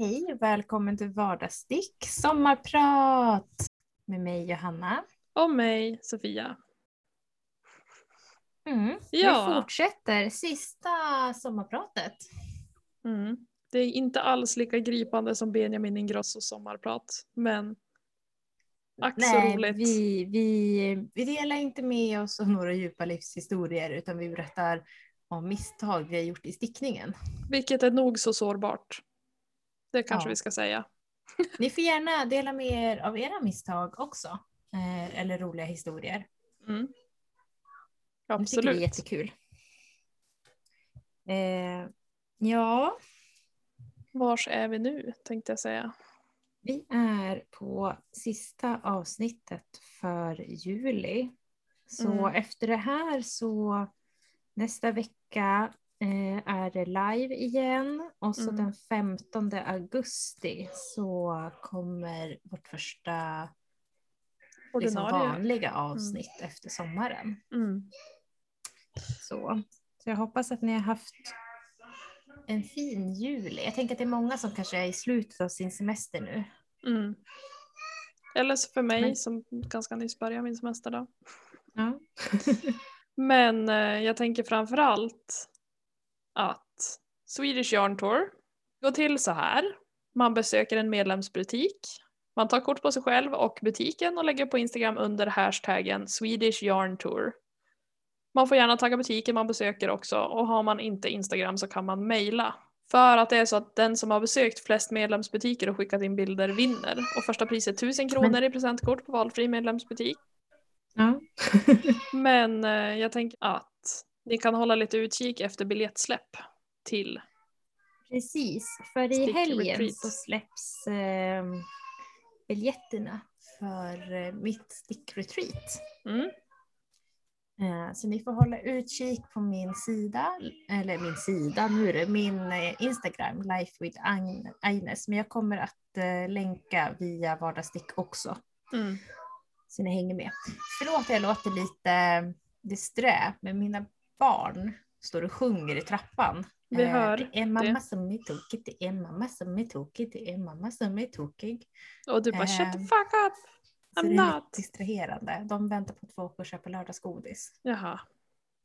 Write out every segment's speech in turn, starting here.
Hej och välkommen till Vardagsstick sommarprat med mig Johanna. Och mig, Sofia. Mm. Ja. Vi fortsätter sista sommarpratet. Mm. Det är inte alls lika gripande som Benjamin Ingrossos sommarprat, men ack så roligt. vi, vi, vi delar inte med oss av några djupa livshistorier utan vi berättar om misstag vi har gjort i stickningen. Vilket är nog så sårbart. Det kanske Ja. vi ska säga. Ni får gärna dela med er av era misstag också. Eh, eller roliga historier. Mm. Det tycker vi är Absolut. jättekul. Eh, ja, Vars är vi nu, tänkte jag säga. Vi är på sista avsnittet för juli. Så Mm. efter det här så nästa vecka är det live igen och så Mm. den 15 augusti så kommer vårt första liksom, vanliga avsnitt efter sommaren. Mm. Så. så jag hoppas att ni har haft en fin juli. Jag tänker att det är många som kanske är i slutet av sin semester nu. Mm. Eller så för mig Men- som ganska nyss började min semester då. Ja. Men eh, jag tänker framförallt att Swedish Yarn Tour går till så här. Man besöker en medlemsbutik. Man tar kort på sig själv och butiken och lägger på Instagram under hashtaggen Swedish Yarn Tour. Man får gärna tagga butiken man besöker också och har man inte Instagram så kan man mejla. För att det är så att den som har besökt flest medlemsbutiker och skickat in bilder vinner. Och första priset 1000 kronor i presentkort på valfri medlemsbutik. Ja. Men eh, jag tänker att ni kan hålla lite utkik efter biljettsläpp till. Precis, för i helgen retreat. så släpps eh, biljetterna för eh, mitt stickretreat. Mm. Eh, så ni får hålla utkik på min sida, eller min sida, nu är det min eh, Instagram, Life with Agn- Agnes, men jag kommer att eh, länka via vardagsstick också, Mm. så ni hänger med. Förlåt jag låter lite disträ, men mina barn står och sjunger i trappan. Vi Eh, hör Det är mamma det. som är tokig, det är mamma som är tokig, det är mamma som är tokig. Och du bara shut the Ehm, fuck up! Så I'm det är not. lite distraherande. De väntar på att få åka och köpa lördagsgodis. Jaha.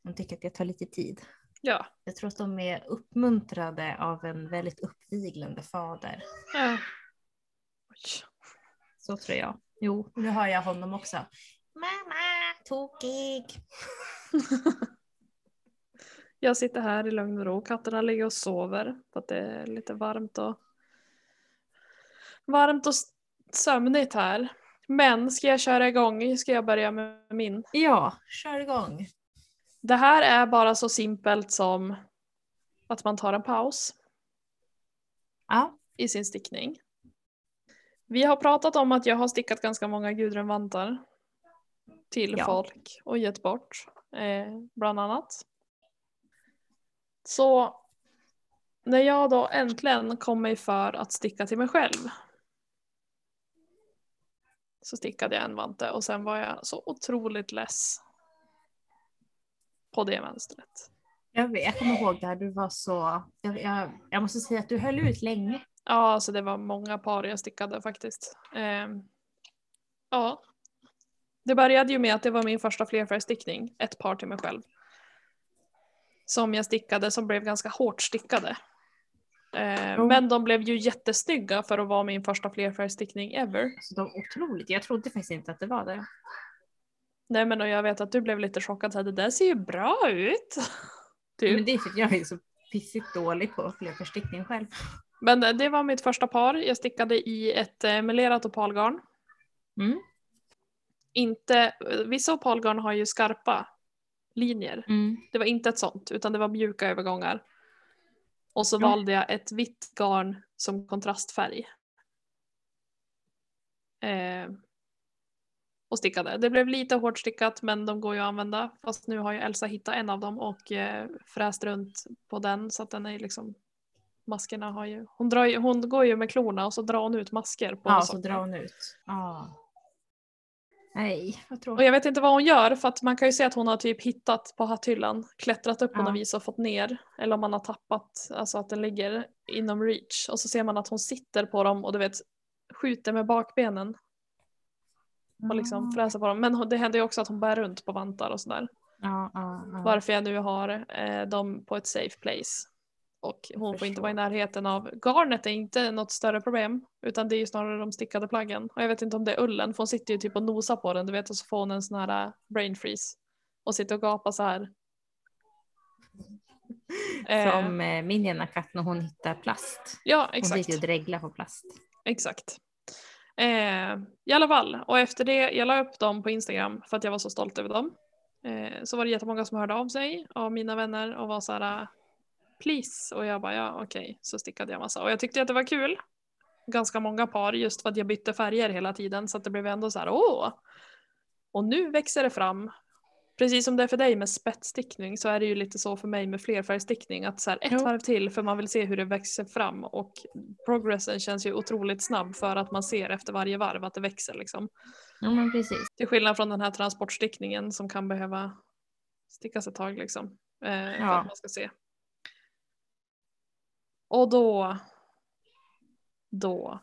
De tycker att det tar lite tid. Ja. Jag tror att de är uppmuntrade av en väldigt uppviglande fader. ja. Oj. Så tror jag. Jo, nu hör jag honom också. Mamma, tokig. Jag sitter här i lugn och ro. Katterna ligger och sover för att det är lite varmt och varmt och sömnigt här. Men ska jag köra igång? Ska jag börja med min? Ja, kör igång. Det här är bara så simpelt som att man tar en paus Ja, i sin stickning. Vi har pratat om att jag har stickat ganska många Gudrunvantar till Ja. folk och gett bort, eh, bland annat. Så när jag då äntligen kom mig för att sticka till mig själv så stickade jag en vante och sen var jag så otroligt less på det mönstret. jag, vet, jag kommer ihåg där du var så... Jag, jag, jag måste säga att du höll ut länge. Ja, alltså det var många par jag stickade faktiskt. Ehm, ja. Det började ju med att det var min första flerfärgstickning, ett par till mig själv. Som jag stickade som blev ganska hårt stickade. Jo. Men de blev ju jättesnygga för att vara min första flerfärgstickning ever. Så de otroligt. Jag trodde faktiskt inte att det var det. Nej men och jag vet att du blev lite chockad, här, det där ser ju bra ut. Typ. Men det är för att jag är så pissigt dålig på flerförstickning själv. Men det var mitt första par. Jag stickade i ett eh, melerat opalgarn. Mm. Inte, vissa opalgarn har ju skarpa linjer. Mm. Det var inte ett sånt, utan det var mjuka övergångar. Och så Ja. valde jag ett vitt garn som kontrastfärg. Eh, och stickade. Det blev lite hårt stickat men de går ju att använda. Fast nu har ju Elsa hittat en av dem och eh, fräst runt på den så att den är liksom Maskerna har ju, hon, drar ju, hon går ju med klorna och så drar hon ut masker på Ja, så drar hon ut. Ja. Nej, vad Och tråkigt. jag vet inte vad hon gör för att man kan ju se att hon har typ hittat på hatthyllan, klättrat upp på Ja. något vis och fått ner. Eller om man har tappat, alltså att den ligger inom reach. Och så ser man att hon sitter på dem och du vet skjuter med bakbenen och liksom fräser på dem. Men det händer ju också att hon bär runt på vantar och sådär. Ja, ja, ja. Varför jag nu har eh, dem på ett safe place. Och hon får inte vara i närheten av garnet är inte något större problem. Utan det är ju snarare de stickade plaggen. Och jag vet inte om det är ullen för hon sitter ju typ och nosar på den du vet och så får hon en sån här äh, brain freeze. Och sitter och gapar så här. Eh, Som eh, min ena katt när hon hittar plast. ja Hon exakt. sitter och dreglar på plast. Exakt. Eh, I alla fall, och efter det, jag la upp dem på Instagram för att jag var så stolt över dem. Eh, så var det jättemånga som hörde av sig av mina vänner och var så här äh, please och jag bara ja okej så stickade jag massa och jag tyckte att det var kul. Ganska många par just för att jag bytte färger hela tiden så att det blev ändå så här åh. Och nu växer det fram. Precis som det är för dig med spetsstickning så är det ju lite så för mig med flerfärgstickning att så här ett Jo. varv till för man vill se hur det växer fram och progressen känns ju otroligt snabb för att man ser efter varje varv att det växer liksom. Ja men precis. Till skillnad från den här transportstickningen som kan behöva stickas ett tag liksom. Eh, För Ja. att man ska se. Och då. Då.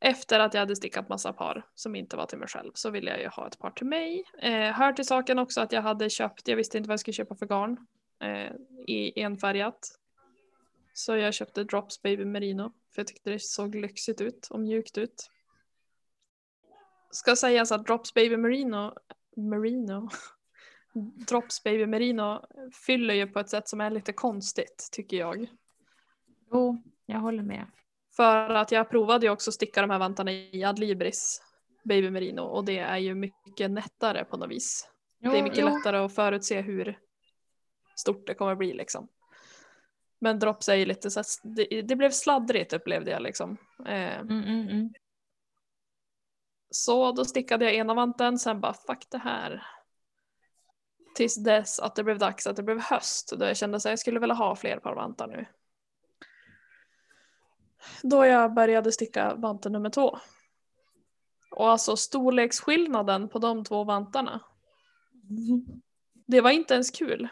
Efter att jag hade stickat massa par som inte var till mig själv så ville jag ju ha ett par till mig. Eh, hör till saken också att jag hade köpt, jag visste inte vad jag skulle köpa för garn. Eh, I enfärgat. Så jag köpte Drops Baby Merino. För jag tyckte det såg lyxigt ut och mjukt ut. Ska sägas att Drops Baby Merino, Merino Drops Baby Merino fyller ju på ett sätt som är lite konstigt tycker jag. Jo, jag håller med. För att jag provade ju också att sticka de här vantarna i Adlibris Baby Merino och det är ju mycket nättare på något vis. Jo, det är mycket jo. lättare att förutse hur stort det kommer bli liksom. Men Drops är ju lite så här, det, det blev sladdrigt upplevde jag liksom. Eh, Mm, mm, mm. Så då stickade jag ena vanten, sen bara fuck det här. Tills dess att det blev dags att det blev höst. Då jag kände att jag skulle vilja ha fler par vantar nu. Då jag började sticka vanten nummer två. Och alltså storleksskillnaden på de två vantarna. Det var inte ens kul.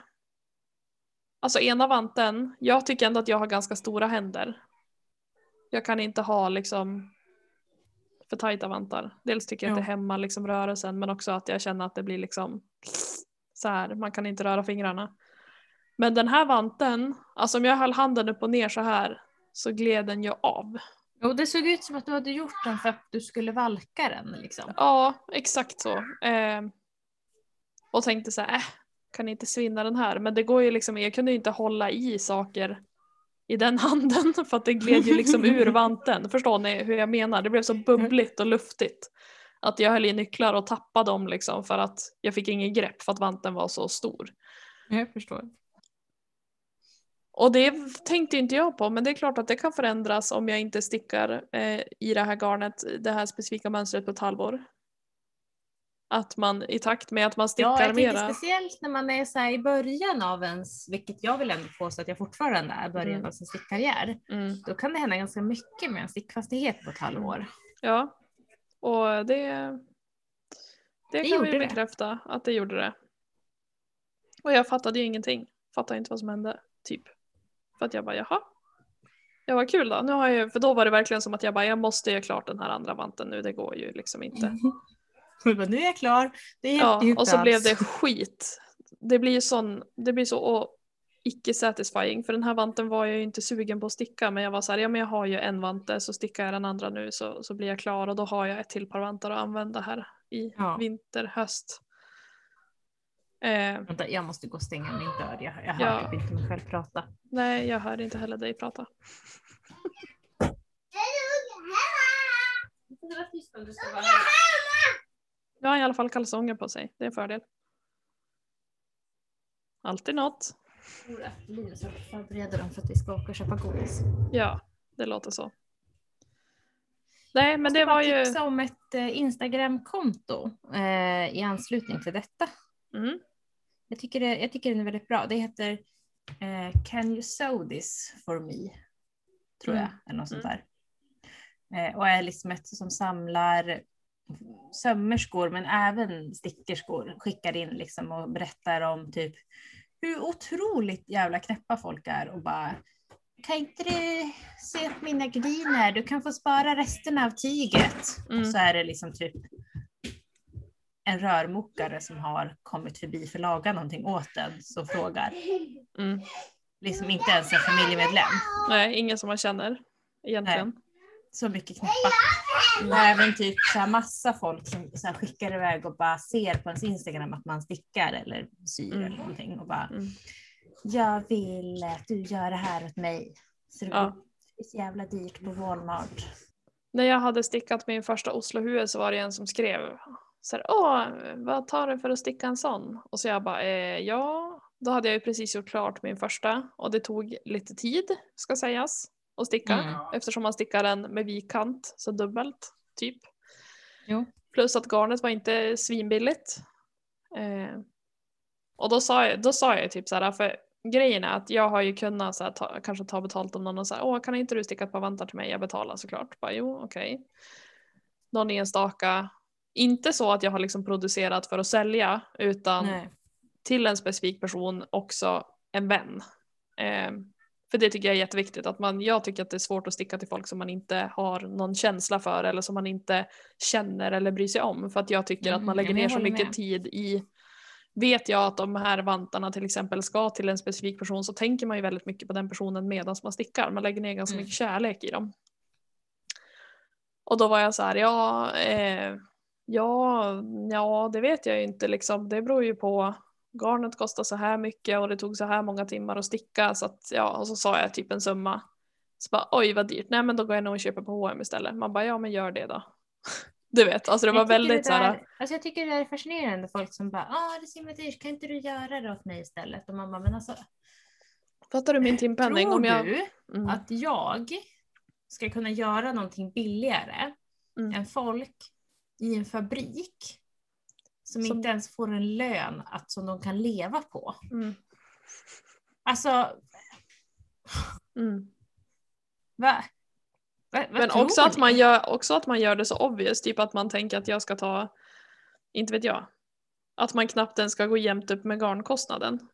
Alltså ena vanten, jag tycker ändå att jag har ganska stora händer. Jag kan inte ha liksom för tajta vantar. Dels tycker jag att Ja. det hämmar liksom rörelsen men också att jag känner att det blir liksom så här, man kan inte röra fingrarna. Men den här vanten, alltså om jag höll handen upp och ner så här så gled den ju av. Jo, det såg ut som att du hade gjort den för att du skulle valka den liksom. Ja, exakt så. Eh, och tänkte så här, äh, kan inte svinna den här. Men det går ju liksom, jag kunde ju inte hålla i saker i den handen för att det gled ju liksom ur vanten. Förstår ni hur jag menar? Det blev så bubbligt och luftigt. Att jag höll i nycklar och tappade dem liksom för att jag fick ingen grepp för att vanten var så stor. Jag förstår. Och det tänkte inte jag på men det är klart att det kan förändras om jag inte stickar eh, i det här garnet, det här specifika mönstret på ett halvår. Att man i takt med att man stickar Ja, jag mera. speciellt när man är så i början av ens, vilket jag vill ändå påstå att jag fortfarande är, början Mm. av sin stickkarriär. Mm. Då kan det hända ganska mycket med en stickfastighet på ett halvår. Ja, och det, det, Det kan vi det. bekräfta att det gjorde det. Och jag fattade ju ingenting. Fattade inte vad som hände, typ. För att jag bara jaha. Det var kul då. Nu har jag, för då var det verkligen som att jag bara jag måste göra klart den här andra vanten nu. Det går ju liksom inte. Och bara, nu är jag klar. Det är Ja, och så blev det skit. Det blir sån, det blir så icke satisfying för den här vanten var jag ju inte sugen på att sticka men jag var så här, ja men jag har ju en vante så stickar jag den andra nu så, så blir jag klar och då har jag ett till par vantar att använda här i Ja. vinter, höst. Eh, Vänta, jag måste gå och stänga min dörr. Jag, jag hör Ja. typ inte mig själv prata. nej, jag hör inte heller dig prata. Jag har i alla fall kalsonger på sig, det är en fördel. Alltid något. Tror att Linus har förbereder dem för att vi ska åka och köpa godis. Ja, det låter så. Nej, men det Jag ska var ju... tipsa om ett eh, Instagramkonto eh, i anslutning till detta. Mm. Jag tycker, det, jag tycker den är väldigt bra. Det heter eh, Can you sew this for me? Tror Mm. jag, eller något sånt där. Eh, och är liksom ett som samlar sömmerskor men även stickerskor. Skickar in liksom och berättar om typ hur otroligt jävla knäppa folk är och bara kan inte du se upp mina gardiner? Du kan få spara resterna av tyget. Mm. Och så är det liksom typ en rörmokare som har kommit förbi för att laga någonting åt den som frågar. Mm. Liksom inte ens en familjemedlem. Nej, ingen som man känner egentligen. Så mycket knäppa. Och även typ så här massa folk som så skickar iväg och bara ser på ens Instagram att man stickar eller syr Mm. eller någonting och bara Mm. jag vill att du gör det här åt mig. Så det Ja. blir så jävla dyrt på Walmart. När jag hade stickat min första Oslohue så var det en som skrev så här, Åh, vad tar det för att sticka en sån? Och så jag bara, eh, ja, då hade jag ju precis gjort klart min första och det tog lite tid, ska sägas, att sticka Mm. eftersom man stickar den med vikkant, så dubbelt, typ. Jo. Plus att garnet var inte svinbilligt. Eh, och då sa jag, då sa jag typ så här, för grejen är att jag har ju kunnat så här, ta, kanske ta betalt om någon och säga åh kan inte du sticka ett par vantar till mig, jag betalar såklart. Bara, jo okej. Någon enstaka, inte så att jag har liksom producerat för att sälja utan Nej. till en specifik person också en vän. Eh, för det tycker jag är jätteviktigt. Att man, jag tycker att det är svårt att sticka till folk som man inte har någon känsla för eller som man inte känner eller bryr sig om. För att jag tycker att Mm, man lägger ner så mycket med. tid i Vet jag att de här vantarna till exempel ska till en specifik person så tänker man ju väldigt mycket på den personen medan man stickar. Man lägger ner ganska Mm. mycket kärlek i dem. Och då var jag så här, ja, eh, ja, ja, det vet jag ju inte liksom. Det beror ju på. Garnet kostar så här mycket och det tog så här många timmar att sticka så att ja, och så sa jag typ en summa. Så bara oj vad dyrt, nej men då går jag nog och köper på H&M istället. Man bara ja men gör det då. Du vet, alltså det var väldigt så här. alltså Jag tycker det är fascinerande folk som bara ah det är så himla dyrt, kan inte du göra det åt mig istället? Och man bara men alltså Fattar du min timpenning? tror Om jag... du Mm. att jag ska kunna göra någonting billigare Mm. än folk i en fabrik som, Som- inte ens får en lön att, som de kan leva på. Mm. Alltså, Mm. va? va, vad Men också att, man gör, också att man gör det så obvious, typ att man tänker att jag ska ta, inte vet jag, att man knappt ens ska gå jämnt upp med garnkostnaden.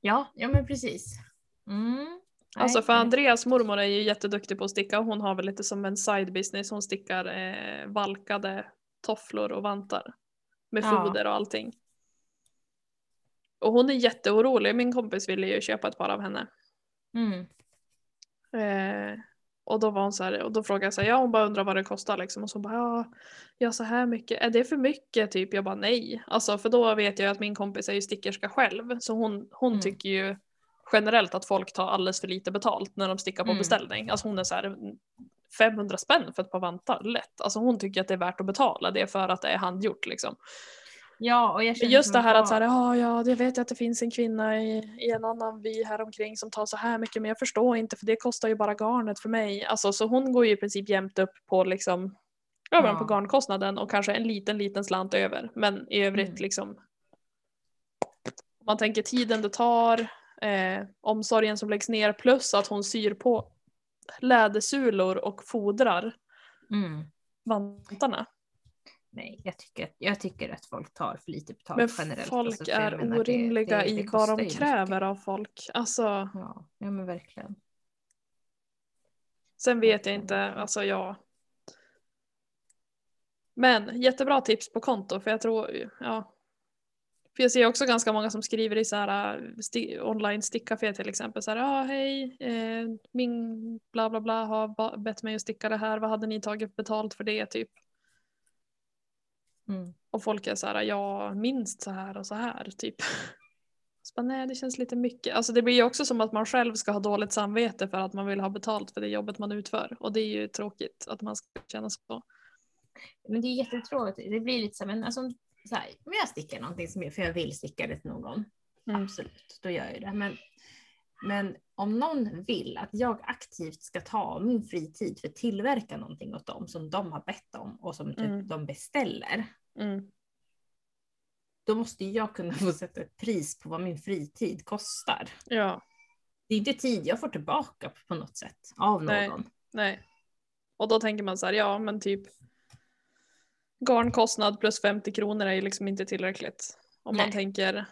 Ja, ja men precis. Mm. Alltså för. Andreas mormor är ju jätteduktig på att sticka och hon har väl lite som en side business, hon stickar eh, valkade tofflor och vantar. Med Ja. foder och allting. Och hon är jätteorolig, min kompis ville ju köpa ett par av henne. Mm. Eh, och då var hon så här, och då frågade jag så här, ja hon bara undrar vad det kostar liksom. Och så bara, ja, ja så här mycket, är det för mycket typ? Jag bara nej. Alltså för då vet jag att min kompis är ju stickerska själv. Så hon, hon Mm. tycker ju generellt att folk tar alldeles för lite betalt när de stickar på Mm. beställning. Alltså hon är så här 500 spänn för ett par vantar, lätt. Alltså hon tycker att det är värt att betala det för att det är handgjort liksom. Ja, och jag känner Just det här jag att så här, ja, ja, det vet jag att det finns en kvinna i, i en annan by här omkring som tar så här mycket, men jag förstår inte för det kostar ju bara garnet för mig. Alltså, så hon går ju i princip jämt upp på liksom över Ja. på garnkostnaden och kanske en liten, liten slant över. Men i övrigt Mm. liksom. om Man tänker tiden det tar, eh, omsorgen som läggs ner plus att hon syr på lädersulor och fodrar Mm. vantarna. Nej, jag tycker, jag tycker att folk tar för lite betalt Men generellt. folk Alltså, är menar, det- orimliga det- det i vad de kräver mycket. av folk. Alltså, Ja, ja men verkligen. Sen vet jag inte, alltså ja. Men jättebra tips på konto för jag tror, ja. För jag ser också ganska många som skriver i så här äh, sti- online stickcafé till exempel så här, ja hej, eh, min bla bla bla har bett mig att sticka det här, vad hade ni tagit betalt för det typ? Mm. Och folk är så här, ja minst så här och så här typ. Så bara, nej det känns lite mycket. Alltså det blir ju också som att man själv ska ha dåligt samvete för att man vill ha betalt för det jobbet man utför. Och det är ju tråkigt att man ska känna så. Men det är jättetråkigt. Det blir lite så här, men alltså, så här, om jag stickar någonting som för jag vill sticka det till någon, Mm. absolut, då gör jag det. Men, men om någon vill att jag aktivt ska ta min fritid för att tillverka någonting åt dem som de har bett om och som typ Mm. de beställer, Mm. då måste jag kunna få sätta ett pris på vad min fritid kostar. Ja, Det är inte tid jag får tillbaka på något sätt av Nej. någon. nej. Och då tänker man så här, ja men typ garnkostnad plus 50 kronor är ju liksom inte tillräckligt. Om man Nej. tänker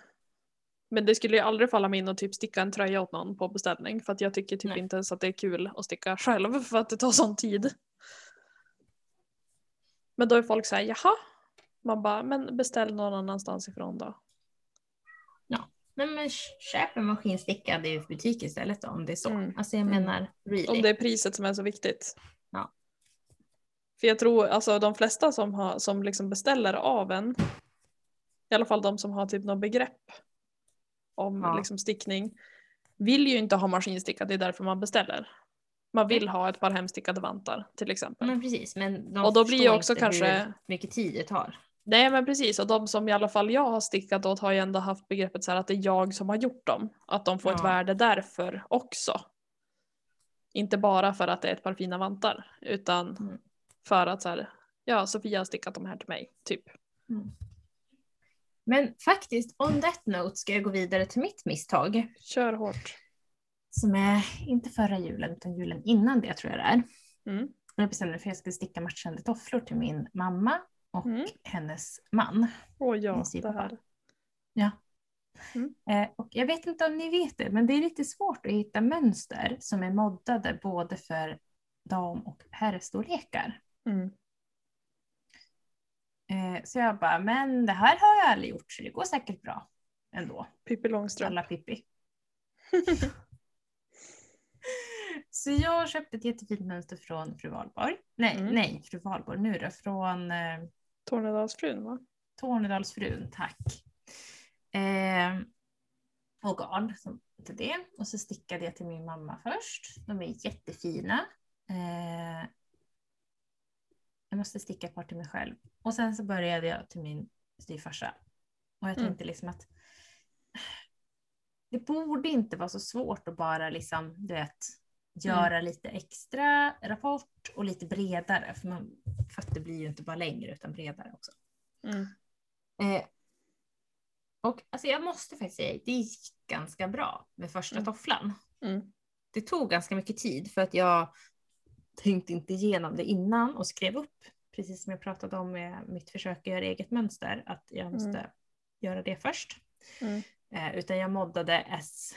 men det skulle ju aldrig falla mig in att typ sticka en tröja åt någon på beställning för att jag tycker typ Nej. inte ens att det är kul att sticka själv för att det tar sån tid. Men då är folk såhär, jaha? Man bara, men beställ någon annanstans ifrån då. Nej, men köp en maskinstickad i butik istället då, om det är så. Mm. Alltså jag Mm. menar, really. Om det är priset som är så viktigt. För jag tror alltså de flesta som, har, som liksom beställer av en, i alla fall de som har typ något begrepp om Ja. liksom stickning, vill ju inte ha maskinstickat, det är därför man beställer. Man vill ha ett par hemstickade vantar till exempel. Men precis, men de Och då blir ju också inte kanske- hur mycket tid det tar. Nej men precis, och de som i alla fall jag har stickat åt har ju ändå haft begreppet så här att det är jag som har gjort dem. Att de får ett Ja. värde därför också. Inte bara för att det är ett par fina vantar, utan Mm. För att så här, ja Sofia har stickat de här till mig, typ. Men faktiskt, on that note ska jag gå vidare till mitt misstag. Kör hårt. Som är inte förra julen, utan julen innan det tror jag det är. Mm. Jag bestämde mig för att jag skulle sticka matchande tofflor till min mamma och Mm. hennes man. Åh ja, det här. Eh, och jag vet inte om ni vet det, men det är lite svårt att hitta mönster som är moddade både för dam och herrstorlekar. Mm. Eh, så jag bara, men det här har jag aldrig gjort så det går säkert bra ändå. Pippi Långstrump. Alla Pippi. så jag köpte ett jättefint mönster från Fru Valborg. Nej, Mm. nej, Fru Valborg nu då, från eh, Tornedalsfrun va? Tornedalsfrun, tack. Eh, och garn som till det. Och så stickade jag till min mamma först. De är jättefina. Eh, jag måste sticka ett par till mig själv. Och sen så började jag till min styvfarsa. Och jag Mm. tänkte liksom att det borde inte vara så svårt att bara liksom, du vet, göra lite extra rapport och lite bredare. För man, fötter blir ju inte bara längre utan bredare också. Mm. Eh, och alltså jag måste faktiskt säga, det gick ganska bra med första Mm. tofflan. Mm. Det tog ganska mycket tid för att jag tänkte inte igenom det innan och skrev upp, precis som jag pratade om med mitt försök att göra eget mönster, att jag måste göra det först. Mm. Eh, utan jag moddade as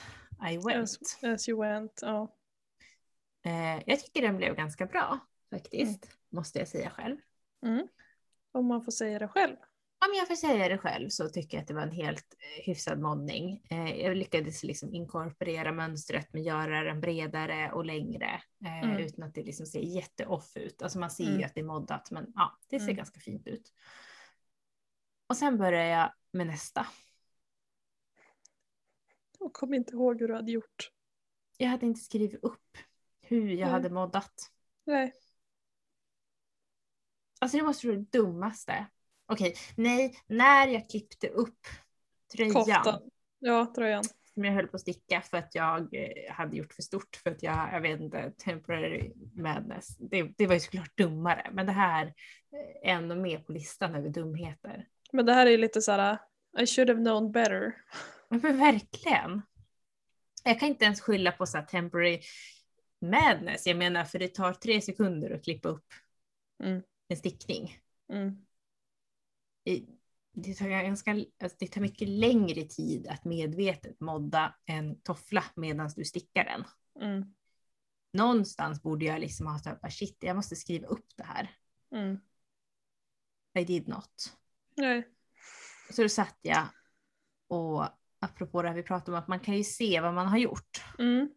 I went. As, as you went, ja. Eh, jag tycker den blev ganska bra faktiskt, måste jag säga själv. Mm. Om man får säga det själv. Om jag får säga det själv så tycker jag att det var en helt eh, hyfsad moddning. Eh, jag lyckades liksom inkorporera mönstret med göra den bredare och längre eh, Mm. utan att det liksom ser jätteoff ut. Alltså man ser ju Mm. att det är moddat men ja, det ser Mm. ganska fint ut. Och sen börjar jag med nästa. Jag kommer inte ihåg hur du hade gjort. Jag hade inte skrivit upp hur jag Nej. hade moddat. Nej. Alltså det måste vara det dummaste. Okej, nej, när jag klippte upp tröjan Koftan. Ja, tröjan. som jag höll på att sticka för att jag eh, hade gjort för stort för att jag, jag vet inte, temporary madness. Det, det var ju såklart dummare, men det här eh, är ändå med på listan över dumheter. Men det här är ju lite så här. I should have known better. Men, verkligen. Jag kan inte ens skylla på så här temporary madness. Jag menar, för det tar tre sekunder att klippa upp Mm. en stickning. Mm. Det tar, ganska, alltså det tar mycket längre tid att medvetet modda en toffla medan du stickar den. Mm. någonstans borde jag liksom ha sagt, shit, jag måste skriva upp det här. Mm. I did not. Nej. Så då satt jag och apropå det här vi pratade om att man kan ju se vad man har gjort. Mm.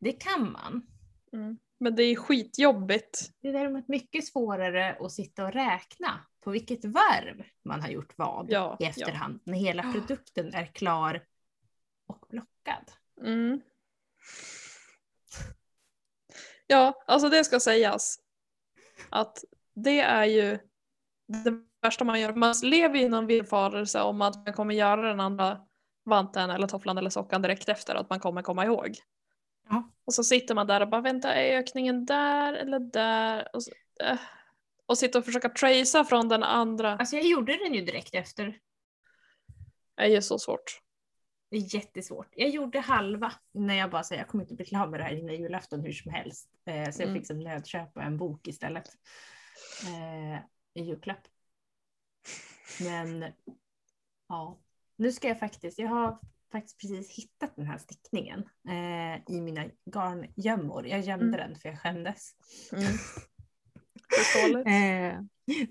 Det kan man. Mm. Men det är skitjobbigt. Det är däremot mycket svårare att sitta och räkna på vilket varv man har gjort vad Ja, i ja. efterhand när hela Ja. produkten är klar och blockad. Mm. Ja, alltså det ska sägas. Att det är ju det värsta man gör. Man lever i någon villfarelse om att man kommer göra den andra vanten eller tofflan eller sockan direkt efter att man kommer komma ihåg. Ja. Och så sitter man där och bara vänta, är ökningen där eller där? Och, så, äh. Och sitter och försöka tracea från den andra. Alltså jag gjorde den ju direkt efter. Det är så svårt. Det är jättesvårt. Jag gjorde halva när jag bara sa jag kommer inte bli klar med det här innan julafton hur som helst. Eh, så jag Mm. fick som nödköpa en bok istället. Eh, I julklapp. Men ja, nu ska jag faktiskt, jag har faktiskt precis hittat den här stickningen eh, i mina garngömmor. Jag gömde Mm. den för jag skämdes. Mm. Eh,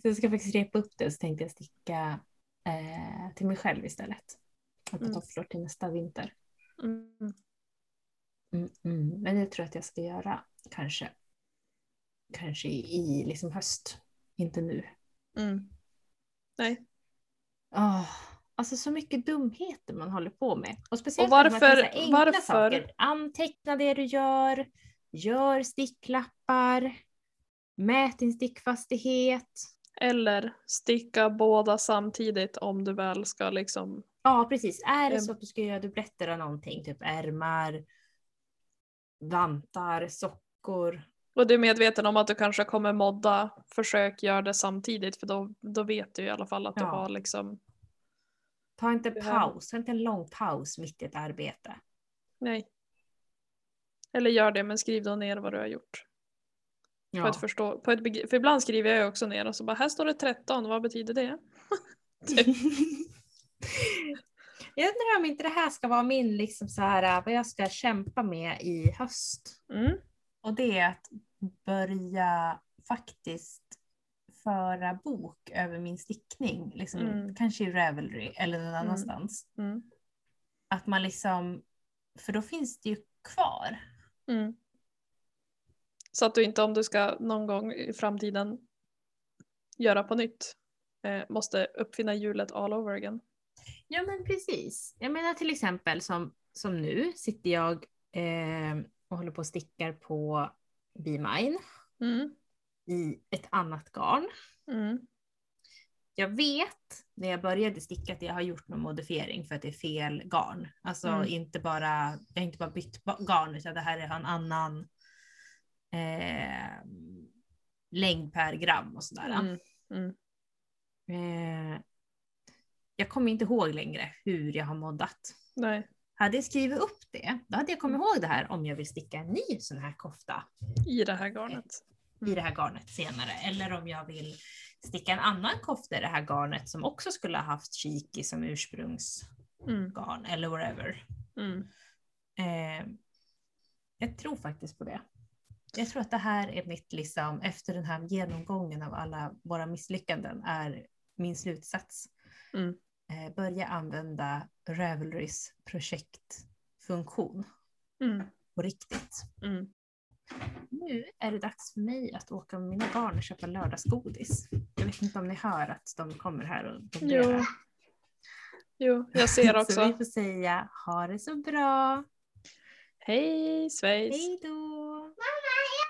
så jag ska faktiskt repa upp det så tänkte jag sticka eh, till mig själv istället. Och Mm. tofflor till nästa vinter. Mm. Mm, mm. Men det tror jag att jag ska göra kanske. Kanske i, liksom höst. Inte nu. Mm. Nej. Oh, alltså så mycket dumheter man håller på med. Och speciellt Och varför- säga enkla varför- saker. Anteckna det du gör. Gör sticklappar. Mät din stickfastighet. Eller sticka båda samtidigt om du väl ska liksom... Ja, precis. Är det så att du ska göra dubbletter av någonting, typ ärmar, vantar, sockor. Och du är medveten om att du kanske kommer modda, försök göra det samtidigt för då, då vet du i alla fall att du Ja. har liksom... Ta inte här- paus, ta inte en lång paus mitt i ett arbete. Nej. Eller gör det men skriv då ner vad du har gjort. På Ja. ett förstå, på ett för ibland skriver jag också ner och så bara här står det 13, vad betyder det? Typ. jag undrar om inte det här ska vara min, liksom så här, vad jag ska kämpa med i höst. Mm. Och det är att börja faktiskt föra bok över min stickning. Liksom, Mm. Kanske i Ravelry eller någon Mm. annanstans. Mm. Att man liksom, för då finns det ju kvar. Mm. Så att du inte om du ska någon gång i framtiden göra på nytt eh, måste uppfinna hjulet all over again. Ja men precis. Jag menar till exempel som, som nu sitter jag eh, och håller på och stickar på Be Mine Mm. i ett annat garn. Mm. Jag vet när jag började sticka att jag har gjort någon modifiering för att det är fel garn. Alltså Mm. inte bara, jag har inte bara bytt garn utan det här är en annan eh, längd per gram och sådär. Mm. Mm. Eh, jag kommer inte ihåg längre hur jag har moddat. Nej, Hade jag skrivit upp det, då hade jag kommit ihåg det här om jag vill sticka en ny sån här kofta i det här garnet. i det här garnet senare. Eller om jag vill sticka en annan kofta i det här garnet som också skulle ha haft Chiki som ursprungsgarn Mm. eller whatever. Mm. Eh, jag tror faktiskt på det. Jag tror att det här är mitt, liksom, efter den här genomgången av alla våra misslyckanden, är min slutsats. Mm. Eh, börja använda Ravelrys projektfunktion Mm. på riktigt. Mm. Nu är det dags för mig att åka med mina barn och köpa lördagsgodis. Jag vet inte om ni hör att de kommer här och Jo. jo, jag ser Så vi också. får säga ha det så bra. Hej Svejs! Hej då! Mamma,